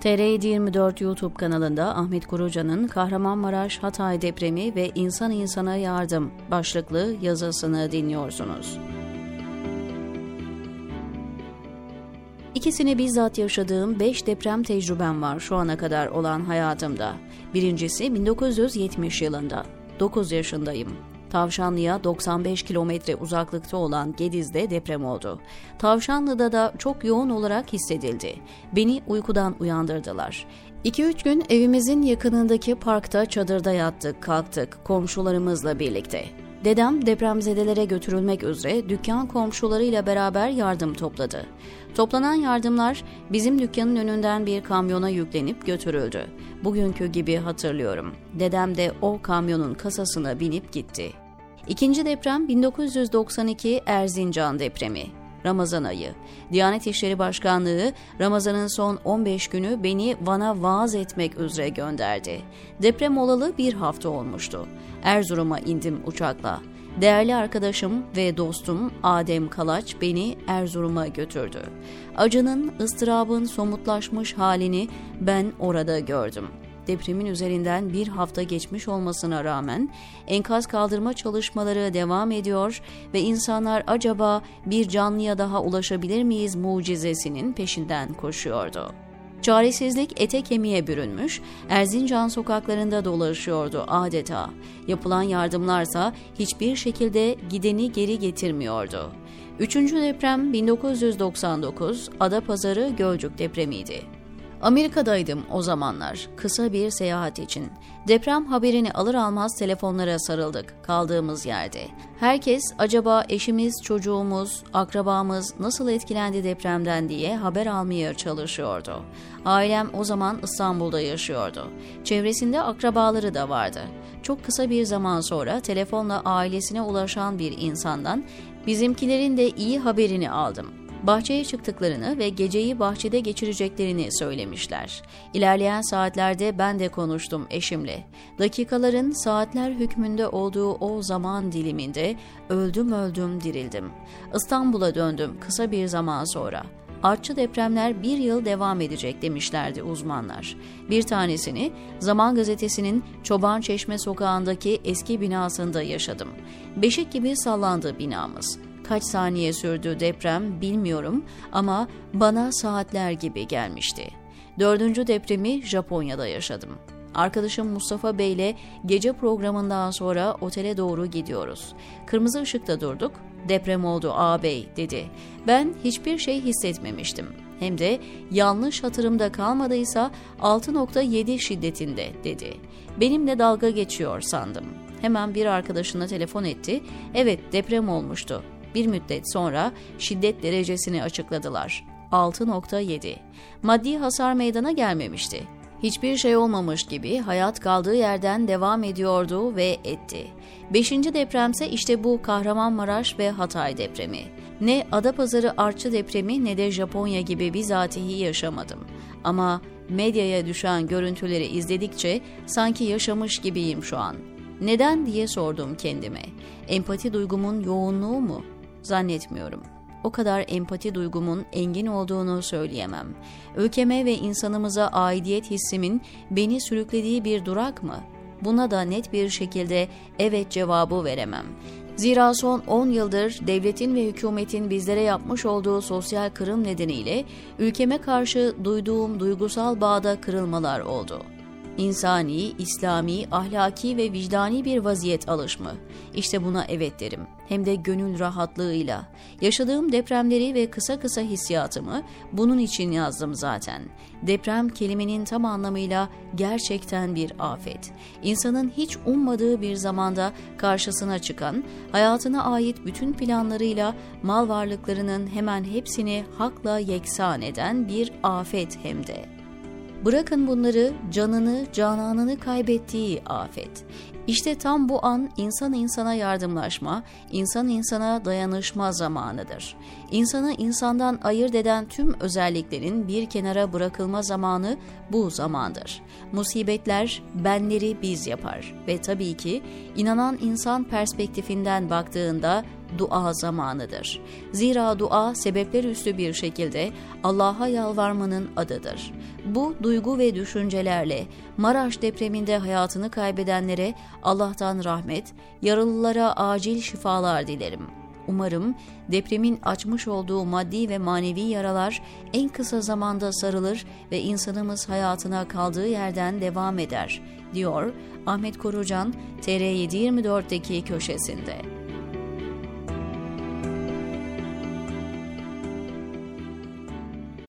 TR 24 YouTube kanalında Ahmet Kuruca'nın Kahramanmaraş Hatay depremi ve İnsan İnsana Yardım başlıklı yazısını dinliyorsunuz. İkisini bizzat yaşadığım 5 deprem tecrübem var şu ana kadar olan hayatımda. Birincisi 1970 yılında. 9 yaşındayım. Tavşanlı'ya 95 kilometre uzaklıkta olan Gediz'de deprem oldu. Tavşanlı'da da çok yoğun olarak hissedildi. Beni uykudan uyandırdılar. 2-3 gün evimizin yakınındaki parkta çadırda yattık, kalktık komşularımızla birlikte. Dedem depremzedelere götürülmek üzere dükkan komşularıyla beraber yardım topladı. Toplanan yardımlar bizim dükkanın önünden bir kamyona yüklenip götürüldü. Bugünkü gibi hatırlıyorum. Dedem de o kamyonun kasasına binip gitti. İkinci deprem 1992 Erzincan depremi. Ramazan ayı. Diyanet İşleri Başkanlığı Ramazan'ın son 15 günü beni Van'a vaaz etmek üzere gönderdi. Deprem olalı bir hafta olmuştu. Erzurum'a indim uçakla. Değerli arkadaşım ve dostum Adem Kalaç beni Erzurum'a götürdü. Acının, ıstırabın somutlaşmış halini ben orada gördüm depremin üzerinden bir hafta geçmiş olmasına rağmen enkaz kaldırma çalışmaları devam ediyor ve insanlar acaba bir canlıya daha ulaşabilir miyiz mucizesinin peşinden koşuyordu. Çaresizlik ete kemiğe bürünmüş, Erzincan sokaklarında dolaşıyordu adeta. Yapılan yardımlarsa hiçbir şekilde gideni geri getirmiyordu. Üçüncü deprem 1999 Adapazarı Gölcük depremiydi. Amerika'daydım o zamanlar, kısa bir seyahat için. Deprem haberini alır almaz telefonlara sarıldık kaldığımız yerde. Herkes acaba eşimiz, çocuğumuz, akrabamız nasıl etkilendi depremden diye haber almaya çalışıyordu. Ailem o zaman İstanbul'da yaşıyordu. Çevresinde akrabaları da vardı. Çok kısa bir zaman sonra telefonla ailesine ulaşan bir insandan bizimkilerin de iyi haberini aldım bahçeye çıktıklarını ve geceyi bahçede geçireceklerini söylemişler. İlerleyen saatlerde ben de konuştum eşimle. Dakikaların saatler hükmünde olduğu o zaman diliminde öldüm öldüm dirildim. İstanbul'a döndüm kısa bir zaman sonra. Artçı depremler bir yıl devam edecek demişlerdi uzmanlar. Bir tanesini Zaman Gazetesi'nin Çoban Çeşme sokağındaki eski binasında yaşadım. Beşik gibi sallandı binamız. Kaç saniye sürdü deprem bilmiyorum ama bana saatler gibi gelmişti. Dördüncü depremi Japonya'da yaşadım. Arkadaşım Mustafa Bey ile gece programından sonra otele doğru gidiyoruz. Kırmızı ışıkta durduk. Deprem oldu ağabey dedi. Ben hiçbir şey hissetmemiştim. Hem de yanlış hatırımda kalmadıysa 6.7 şiddetinde dedi. Benimle dalga geçiyor sandım. Hemen bir arkadaşına telefon etti. Evet deprem olmuştu. Bir müddet sonra şiddet derecesini açıkladılar. 6.7. Maddi hasar meydana gelmemişti. Hiçbir şey olmamış gibi hayat kaldığı yerden devam ediyordu ve etti. Beşinci depremse işte bu Kahramanmaraş ve Hatay depremi. Ne Adapazarı Artçı depremi ne de Japonya gibi bizatihi yaşamadım. Ama medyaya düşen görüntüleri izledikçe sanki yaşamış gibiyim şu an. Neden diye sordum kendime. Empati duygumun yoğunluğu mu? Zannetmiyorum. O kadar empati duygumun engin olduğunu söyleyemem. Ülkeme ve insanımıza aidiyet hissimin beni sürüklediği bir durak mı? Buna da net bir şekilde evet cevabı veremem. Zira son 10 yıldır devletin ve hükümetin bizlere yapmış olduğu sosyal kırım nedeniyle ülkeme karşı duyduğum duygusal bağda kırılmalar oldu.'' İnsani, İslami, ahlaki ve vicdani bir vaziyet alış mı? İşte buna evet derim. Hem de gönül rahatlığıyla. Yaşadığım depremleri ve kısa kısa hissiyatımı bunun için yazdım zaten. Deprem kelimenin tam anlamıyla gerçekten bir afet. İnsanın hiç ummadığı bir zamanda karşısına çıkan, hayatına ait bütün planlarıyla mal varlıklarının hemen hepsini hakla yeksan eden bir afet hem de. Bırakın bunları canını, cananını kaybettiği afet. İşte tam bu an insan insana yardımlaşma, insan insana dayanışma zamanıdır. İnsanı insandan ayırt eden tüm özelliklerin bir kenara bırakılma zamanı bu zamandır. Musibetler benleri biz yapar ve tabii ki inanan insan perspektifinden baktığında dua zamanıdır. Zira dua sebepler üstü bir şekilde Allah'a yalvarmanın adıdır. Bu duygu ve düşüncelerle Maraş depreminde hayatını kaybedenlere Allah'tan rahmet, yaralılara acil şifalar dilerim. Umarım depremin açmış olduğu maddi ve manevi yaralar en kısa zamanda sarılır ve insanımız hayatına kaldığı yerden devam eder, diyor Ahmet Korucan TR724'deki köşesinde.